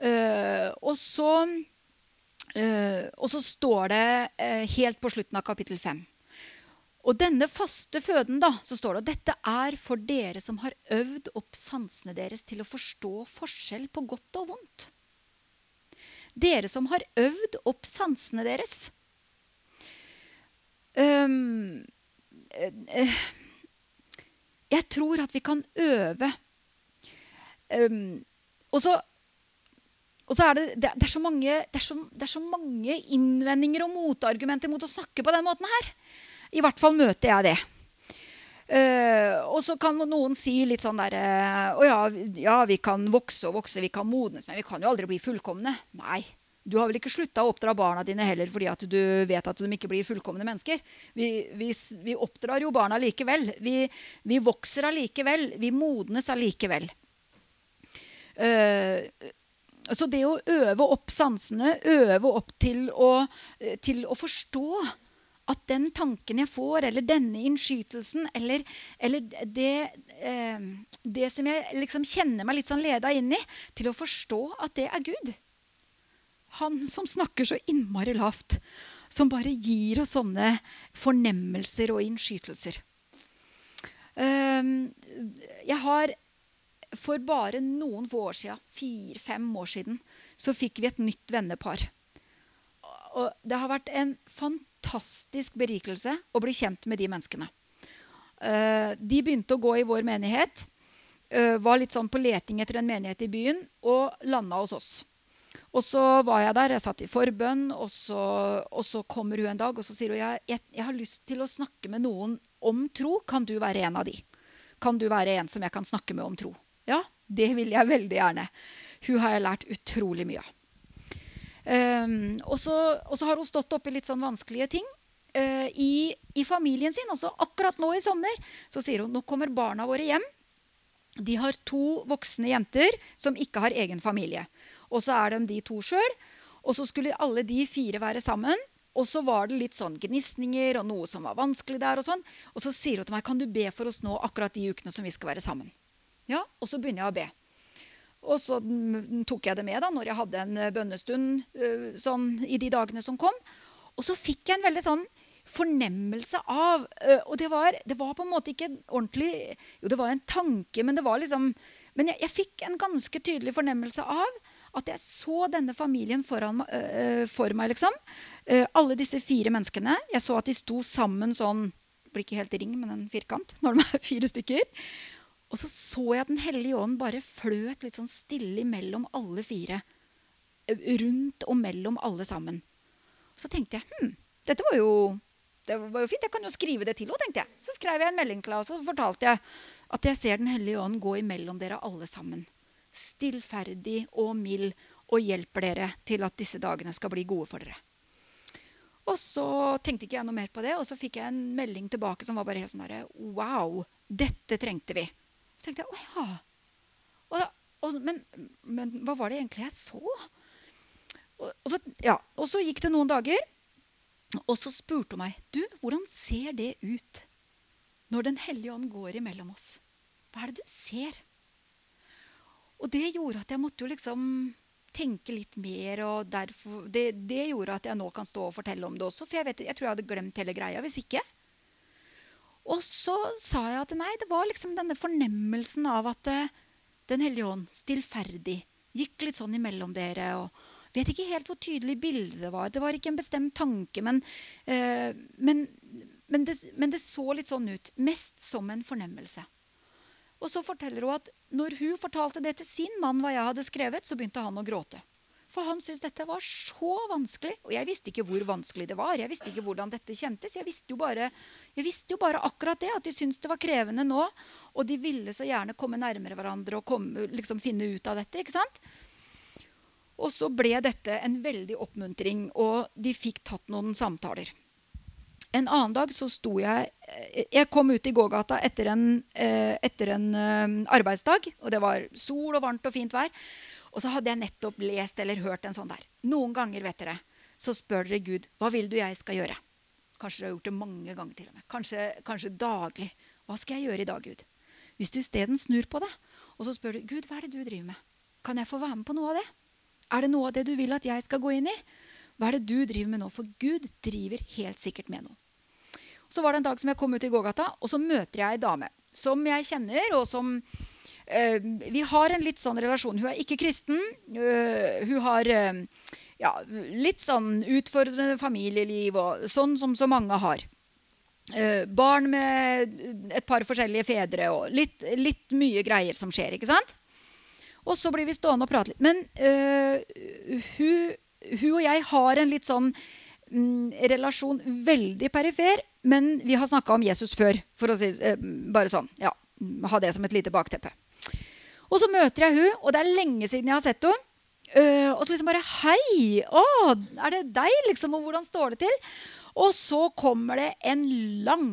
Speaker 1: Uh, og så Uh, og så står det uh, helt på slutten av kapittel 5 og denne faste føden, da, så står det at dette er for dere som har øvd opp sansene deres til å forstå forskjell på godt og vondt. Dere som har øvd opp sansene deres. Um, jeg tror at vi kan øve um, Og så og så er det, det, er så mange, det, er så, det, er så, mange, innvendinger og motargumenter mot å snakke på den måten her. I hvert fall møter jeg det. Uh, og så kan noen si litt sånn derre uh, ja, ja, vi kan vokse og vokse, vi kan modnes, men vi kan jo aldri bli fullkomne. Nei. Du har vel ikke slutta å oppdra barna dine heller fordi at du vet at de ikke blir fullkomne mennesker. Vi, vi, vi oppdrar jo barna likevel. Vi, vi vokser allikevel. Vi modnes allikevel. Uh, så det å øve opp sansene, øve opp til å, til å forstå at den tanken jeg får, eller denne innskytelsen, eller, eller det, eh, det, som jeg liksom kjenner meg litt sånn leda inn i, til å forstå at det er Gud. Han som snakker så innmari lavt. Som bare gir oss sånne fornemmelser og innskytelser. Um, jeg har for bare noen få år siden, fire-fem år siden, så fikk vi et nytt vennepar. Og det har vært en fantastisk fantastisk berikelse å bli kjent med de menneskene. Uh, de begynte å gå i vår menighet. Uh, var litt sånn på leting etter en menighet i byen og landa hos oss. Og så var jeg der, jeg satt i forbønn, og så, og så kommer hun en dag og så sier hun, jeg, jeg, jeg har lyst til å snakke med noen om tro. Kan du være en av de? Kan du være en som jeg kan snakke med om tro? Ja, det vil jeg veldig gjerne. Hun har jeg lært utrolig mye av. Um, og, så, har hun stått oppi litt sånn vanskelige ting uh, i, i, familien sin. Også akkurat nå i sommer så sier hun nå kommer barna våre hjem. De har to voksne jenter som ikke har egen familie. Og så er de de to sjøl. Og så skulle alle de fire være sammen. Og så var det litt sånn gnisninger og noe som var vanskelig der. Og sånn. Og så sier hun til meg kan du be for oss nå akkurat de ukene som vi skal være sammen. Ja, Og så begynner jeg å be. Og så tok jeg det med da når jeg hadde en eh, bønnestund uh, sånn, i de dagene som kom. Og så fikk jeg en veldig sånn fornemmelse av uh, Og det var, det var, på en måte ikke ordentlig Jo, det var en tanke, men det var liksom Men jeg, jeg fikk en ganske tydelig fornemmelse av at jeg så denne familien foran, øh, for meg, liksom. alle disse fire menneskene. Jeg så at de sto sammen sånn Det blir ikke helt ring, men en firkant når de er fire stykker. Og så så jeg Den hellige ånd bare fløt litt sånn stille mellom alle fire. Rundt og mellom alle sammen. Så tenkte jeg hm, dette var jo, det var jo fint. Jeg kan jo skrive det til henne, tenkte jeg. Så skrev jeg en melding til henne, og så fortalte jeg at jeg ser Den hellige ånd gå imellom dere alle sammen. Stillferdig og mild og hjelper dere til at disse dagene skal bli gode for dere. Og så tenkte ikke jeg noe mer på det, og så fikk jeg en melding tilbake som var bare helt sånn derre Wow, dette trengte vi. Så tenkte jeg å ja. Og, og, men, men, hva var det egentlig jeg så? Og, og, så, ja, og så gikk det noen dager, og så spurte hun meg du, hvordan ser det ut når Den hellige ånd går imellom oss. Hva er det du ser? Og det gjorde at jeg måtte jo liksom tenke litt mer. og derfor, det, det, gjorde at jeg nå kan stå og fortelle om det også. For jeg, vet, jeg tror jeg hadde glemt hele greia hvis ikke. Og så sa jeg at nei, det var liksom denne fornemmelsen av at uh, Den hellige ånd, stillferdig, gikk litt sånn imellom dere. og Vet ikke helt hvor tydelig bildet det var. Det var ikke en bestemt tanke, men, uh, men, men, det, men det så litt sånn ut. Mest som en fornemmelse. Og så forteller hun at når hun fortalte det til sin mann, hva jeg hadde skrevet, så begynte han å gråte. For han syntes dette var så vanskelig. Og jeg visste ikke hvor vanskelig det var. Jeg visste ikke hvordan dette kjentes. Jeg visste jo bare, visste jo bare akkurat det, at de syntes det var krevende nå. Og de ville så gjerne komme nærmere hverandre og komme, liksom finne ut av dette. ikke sant? Og så ble dette en veldig oppmuntring, og de fikk tatt noen samtaler. En annen dag så sto jeg Jeg kom ut i gågata etter en, eh, etter en eh, arbeidsdag. Og det var sol og varmt og fint vær. Og så hadde jeg nettopp lest eller hørt en sånn der. Noen ganger vet dere, så spør dere Gud hva vil du jeg skal gjøre. Kanskje dere har gjort det mange ganger til og med. Kanskje, kanskje daglig. Hva skal jeg gjøre i dag, Gud? Hvis du isteden snur på det, og så spør du Gud, hva er det du driver med? Kan jeg få være med på noe av det? Er det noe av det du vil at jeg skal gå inn i? Hva er det du driver med nå? For Gud driver helt sikkert med noe. Så var det en dag som jeg kom ut i gågata, og så møter jeg ei dame som jeg kjenner, og som Vi har en litt sånn relasjon. Hun er ikke kristen. Øh, hun har øh, ja, litt sånn utfordrende familieliv, og sånn som så mange har. barn med et par forskjellige fedre og litt, litt, mye greier som skjer. ikke sant? Og så blir vi stående og prate litt. Men hun hun og jeg har en litt sånn mm, relasjon veldig perifer, men vi har snakka om Jesus før. For å si uh, bare sånn. Ja, Ha det som et lite bakteppe. Og så møter jeg hun, og det er lenge siden jeg har sett henne. Uh, og så liksom bare Hei! Å, er det deg, liksom? Og hvordan står det til? Og så kommer det en lang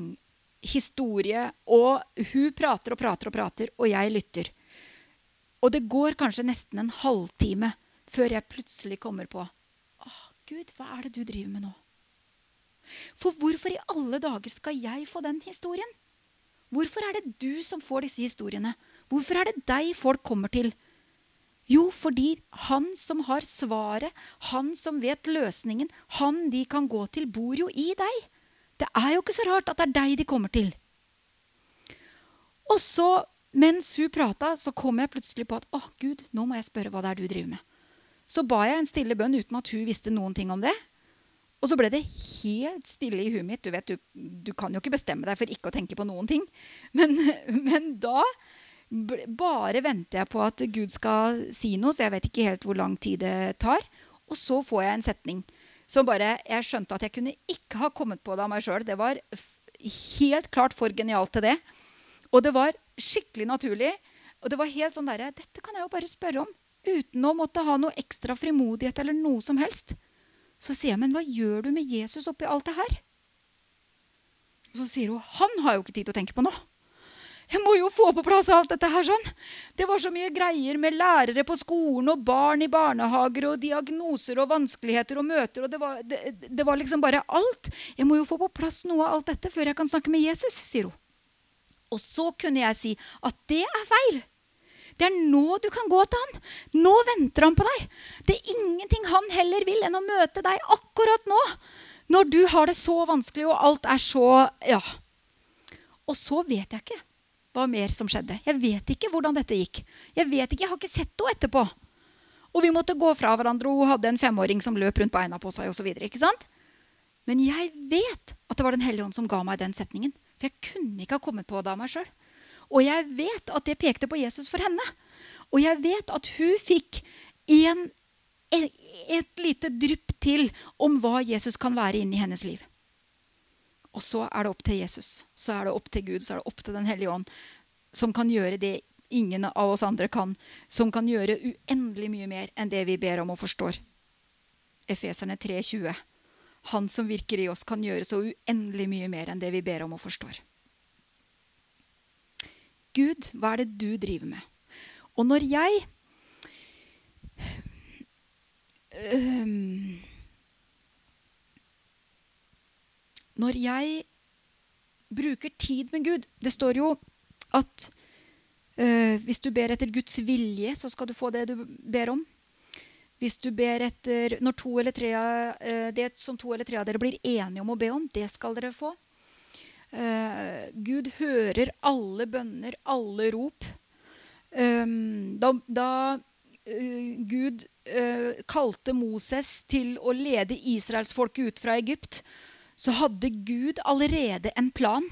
Speaker 1: historie, og hun prater og prater og prater, og jeg lytter. Og det går kanskje nesten en halvtime før jeg plutselig kommer på Gud, hva er det du driver med nå? For hvorfor i alle dager skal jeg få den historien? Hvorfor er det du som får disse historiene? Hvorfor er det deg folk kommer til? Jo, fordi han som har svaret, han som vet løsningen, han de kan gå til, bor jo i deg. Det er jo ikke så rart at det er deg de kommer til. Og så, mens hun prata, så kom jeg plutselig på at å, Gud, nå må jeg spørre hva det er du driver med. Så ba jeg en stille bønn uten at hun visste noen ting om det. Og så ble det helt stille i huet mitt. Du vet, du, du, kan jo ikke bestemme deg for ikke å tenke på noen ting. Men, men da bare venter jeg på at Gud skal si noe, så jeg vet ikke helt hvor lang tid det tar. Og så får jeg en setning som bare Jeg skjønte at jeg kunne ikke ha kommet på det av meg sjøl. Det var helt klart for genialt til det. Og det var skikkelig naturlig. Og det var helt sånn derre Dette kan jeg jo bare spørre om uten å måtte ha noe ekstra frimodighet eller noe som helst. Så sier jeg, men hva gjør du med Jesus oppi alt det her? Og så sier hun, han har jo ikke tid til å tenke på noe. Jeg må jo få på plass alt dette her sånn. Det var så mye greier med lærere på skolen og barn i barnehager og diagnoser og vanskeligheter og møter. og det var, det, det var liksom bare alt. Jeg må jo få på plass noe av alt dette før jeg kan snakke med Jesus, sier hun. Og så kunne jeg si at det er feil. Det er nå du kan gå til han. Nå venter han på deg. Det er ingenting han heller vil enn å møte deg akkurat nå. Når du har det så vanskelig, og alt er så Ja. Og så vet jeg ikke hva mer som skjedde. Jeg vet ikke hvordan dette gikk. Jeg vet ikke, jeg har ikke sett henne etterpå. Og vi måtte gå fra hverandre, og hun hadde en femåring som løp rundt beina på seg. Sant? Men jeg vet at det var Den hellige ånd som ga meg den setningen. For jeg kunne ikke ha kommet på det av meg sjøl. Og jeg vet at det pekte på Jesus for henne. Og jeg vet at hun fikk en, et lite drypp til om hva Jesus kan være inni hennes liv. Og så er det opp til Jesus, så er det opp til Gud, så er det opp til Den hellige ånd, som kan gjøre det ingen av oss andre kan. Som kan gjøre uendelig mye mer enn det vi ber om og forstår. Efeserne 3,20. Han som virker i oss, kan gjøre så uendelig mye mer enn det vi ber om og forstår. Gud, hva er det du driver med? Og når jeg um, Når jeg bruker tid med Gud Det står jo at uh, hvis du ber etter Guds vilje, så skal du få det du ber om. Hvis du ber etter når to eller tre, uh, Det som to eller tre av dere blir enige om å be om, det skal dere få. Uh, Gud hører alle bønner, alle rop. Um, da, da uh, Gud kalte Moses til å lede israelsfolket ut fra Egypt, så hadde Gud allerede en plan.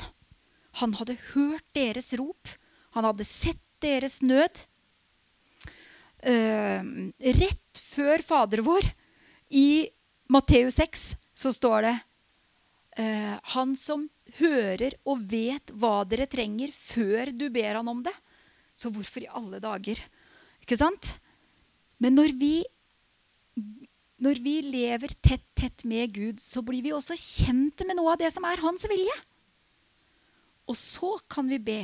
Speaker 1: Han hadde hørt deres rop. Han hadde sett deres nød. Uh, rett før Fader vår, i Matteus 6, så står det uh, Han som hører og vet hva dere trenger før du ber han om det. Så hvorfor i alle dager? Ikke sant? Men når vi, når vi lever tett, tett med Gud, så blir vi også kjent med noe av det som er hans vilje. Og så kan vi be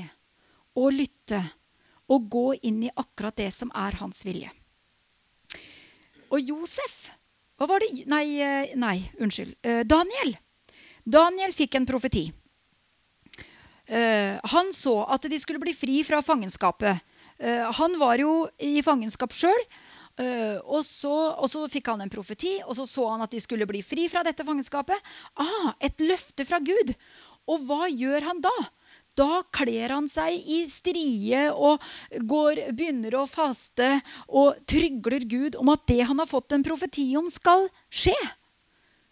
Speaker 1: og lytte og gå inn i akkurat det som er hans vilje. Og Josef Hva var det Nei, eh, nei unnskyld. Eh, Daniel. Daniel fikk en profeti. Uh, han så at de skulle bli fri fra fangenskapet. Han var jo i fangenskap sjøl. Uh, og, og, så fikk han en profeti, og så så han at de skulle bli fri fra dette fangenskapet. Ah, Et løfte fra Gud. Og hva gjør han da? Da kler han seg i strie og går, begynner å faste og trygler Gud om at det han har fått en profeti om, skal skje.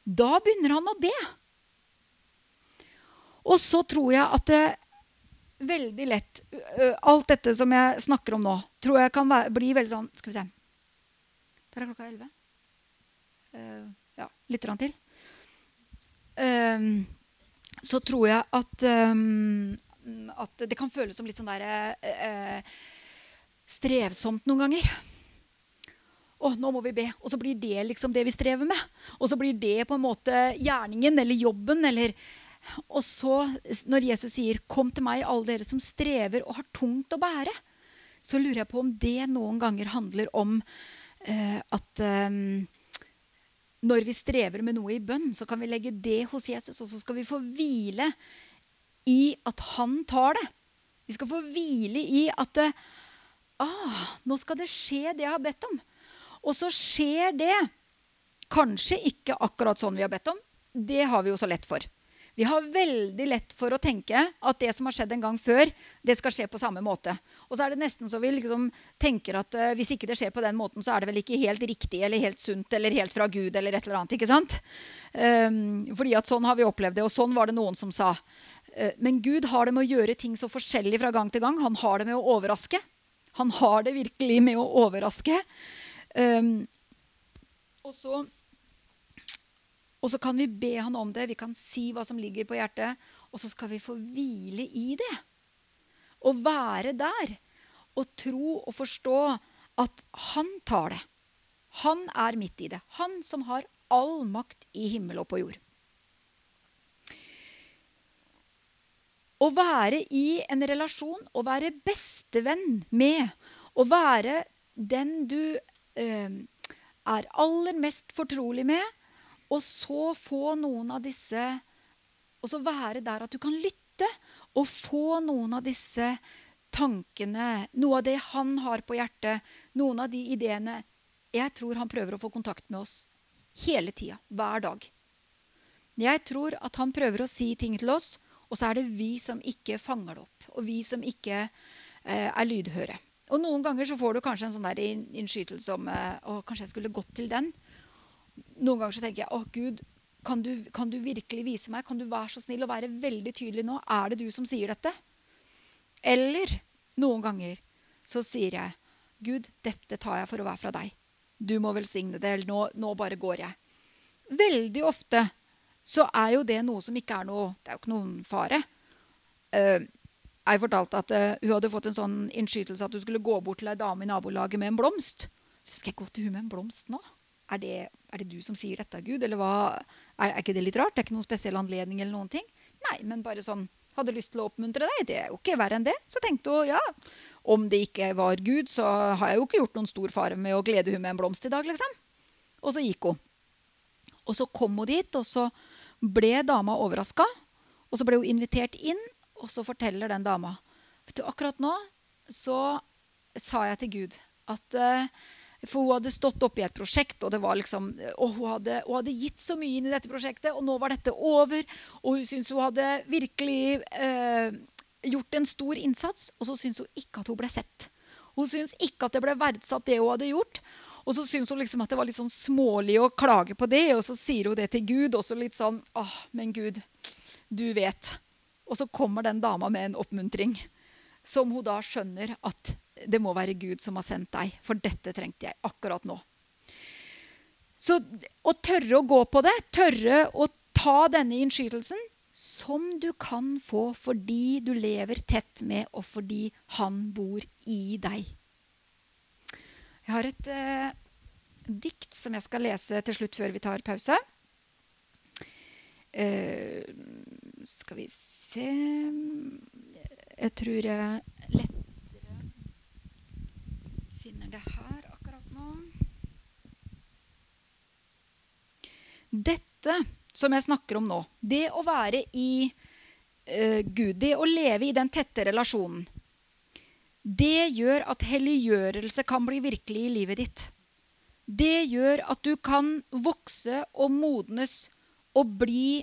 Speaker 1: Da begynner han å be. Og så tror jeg at det veldig lett Alt dette som jeg snakker om nå, tror jeg kan være, bli veldig sånn Skal vi se Der er klokka elleve. Uh, ja, litt til. Uh, så tror jeg at um, at det kan føles som litt sånn der, uh, strevsomt noen ganger. Å, nå må vi be. Og så blir det liksom det vi strever med. Og så blir det på en måte gjerningen eller jobben. Eller Og så, når Jesus sier 'Kom til meg, alle dere som strever og har tungt å bære', så lurer jeg på om det noen ganger handler om at eh, når vi strever med noe i bønn, så kan vi legge det hos Jesus, og så skal vi få hvile i at han tar det. Vi skal få hvile i at det, ah, nå skal det skje det jeg har bedt om. Og så skjer det kanskje ikke akkurat sånn vi har bedt om. Det har vi jo så lett for. Vi har veldig lett for å tenke at det som har skjedd en gang før, det skal skje på samme måte. Og så er det nesten så vi liksom tenker at uh, hvis ikke det skjer på den måten, så er det vel ikke helt riktig eller helt sunt eller helt fra Gud eller et eller annet. ikke sant? Um, fordi at sånn har vi opplevd det, og sånn var det noen som sa. Uh, men Gud har det med å gjøre ting så forskjellig fra gang til gang. Han har det med å overraske. Han har det virkelig med å overraske. Um, og så og så kan vi be han om det, vi kan si hva som ligger på hjertet, og så skal vi få hvile i det. Og være der. Og tro og forstå at han tar det. Han er midt i det. Han som har all makt i himmel og på jord. Å være i en relasjon, å være bestevenn med, å være den du eh, er aller mest fortrolig med, og så få noen av disse Og så være der at du kan lytte og få noen av disse tankene, noe av det han har på hjertet, noen av de ideene Jeg tror han prøver å få kontakt med oss hele tida, hver dag. Jeg tror at han prøver å si ting til oss, og så er det vi som ikke fanger det opp. Og vi som ikke eh, er lydhøre. Og noen ganger så får du kanskje en sånn der innskytelse om eh, å, kanskje jeg skulle gått til den noen ganger så tenker jeg å Gud, kan du, kan du, virkelig vise meg? Kan du være så snill og være veldig tydelig nå? Er det du som sier dette? Eller noen ganger så sier jeg Gud, dette tar jeg for å være fra deg. Du må velsigne det, eller nå, nå bare går jeg. Veldig ofte så er jo det noe som ikke er noe Det er jo ikke noen fare. Uh, jeg fortalte at uh, hun hadde fått en sånn innskytelse at hun skulle gå bort til ei dame i nabolaget med en blomst. Så skal jeg gå til hun med en blomst nå? Er det, er det, du som sier dette, Gud? Eller hva? Er, er, ikke det litt rart? Det er ikke noen spesiell anledning eller noen ting? Nei, men bare sånn Hadde lyst til å oppmuntre deg. Det er jo ikke verre enn det. Så tenkte hun ja, om det ikke var Gud, så har jeg jo ikke gjort noen stor fare med å glede hun med en blomst i dag, liksom. Og så gikk hun. Og så kom hun dit, og så ble dama overraska. Og så ble hun invitert inn, og så forteller den dama Vet du, akkurat nå så sa jeg til Gud at uh, For hun hadde stått oppe i et prosjekt, og, liksom, og hun, hadde, hun, hadde, gitt så mye inn i dette prosjektet, og nå var dette over. Og hun syntes hun hadde virkelig eh, gjort en stor innsats, og så syntes hun ikke at hun ble sett. Hun syntes ikke at det ble verdsatt, det hun hadde gjort. Og så syntes hun liksom at det var litt sånn smålig å klage på det, og så sier hun det til Gud, og så litt sånn åh, men Gud, du vet. Og så kommer den dama med en oppmuntring som hun da skjønner at det må være Gud som har sendt deg, for dette trengte jeg akkurat nå. Så å tørre å gå på det, tørre å ta denne innskytelsen, som du kan få fordi du lever tett med, og fordi han bor i deg. Jeg har et eh, dikt som jeg skal lese til slutt før vi tar pause. Eh, skal vi se Jeg tror jeg finner det her akkurat nå. Dette som jeg snakker om nå, det å være i uh, Gud, det å leve i den tette relasjonen, det gjør at helliggjørelse kan bli virkelig i livet ditt. Det gjør at du kan vokse og modnes og bli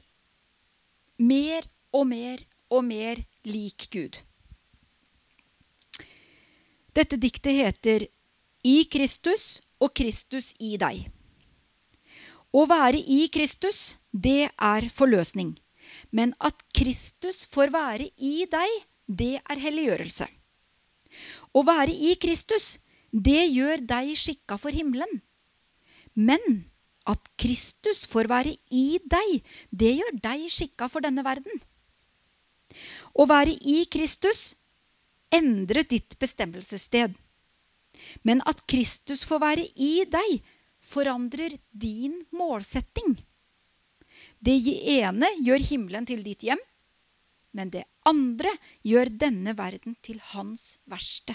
Speaker 1: mer og mer og mer lik Gud. Dette diktet heter 'I Kristus og Kristus i deg'. Å være i Kristus, det er forløsning. Men at Kristus får være i deg, det er helliggjørelse. Å være i Kristus, det gjør deg skikka for himmelen. Men at Kristus får være i deg, det gjør deg skikka for denne verden. Å være i Kristus endrer ditt bestemmelsessted. Men at Kristus får være i deg, forandrer din målsetting. Det ene gjør himmelen til ditt hjem, men det andre gjør denne verden til hans verste.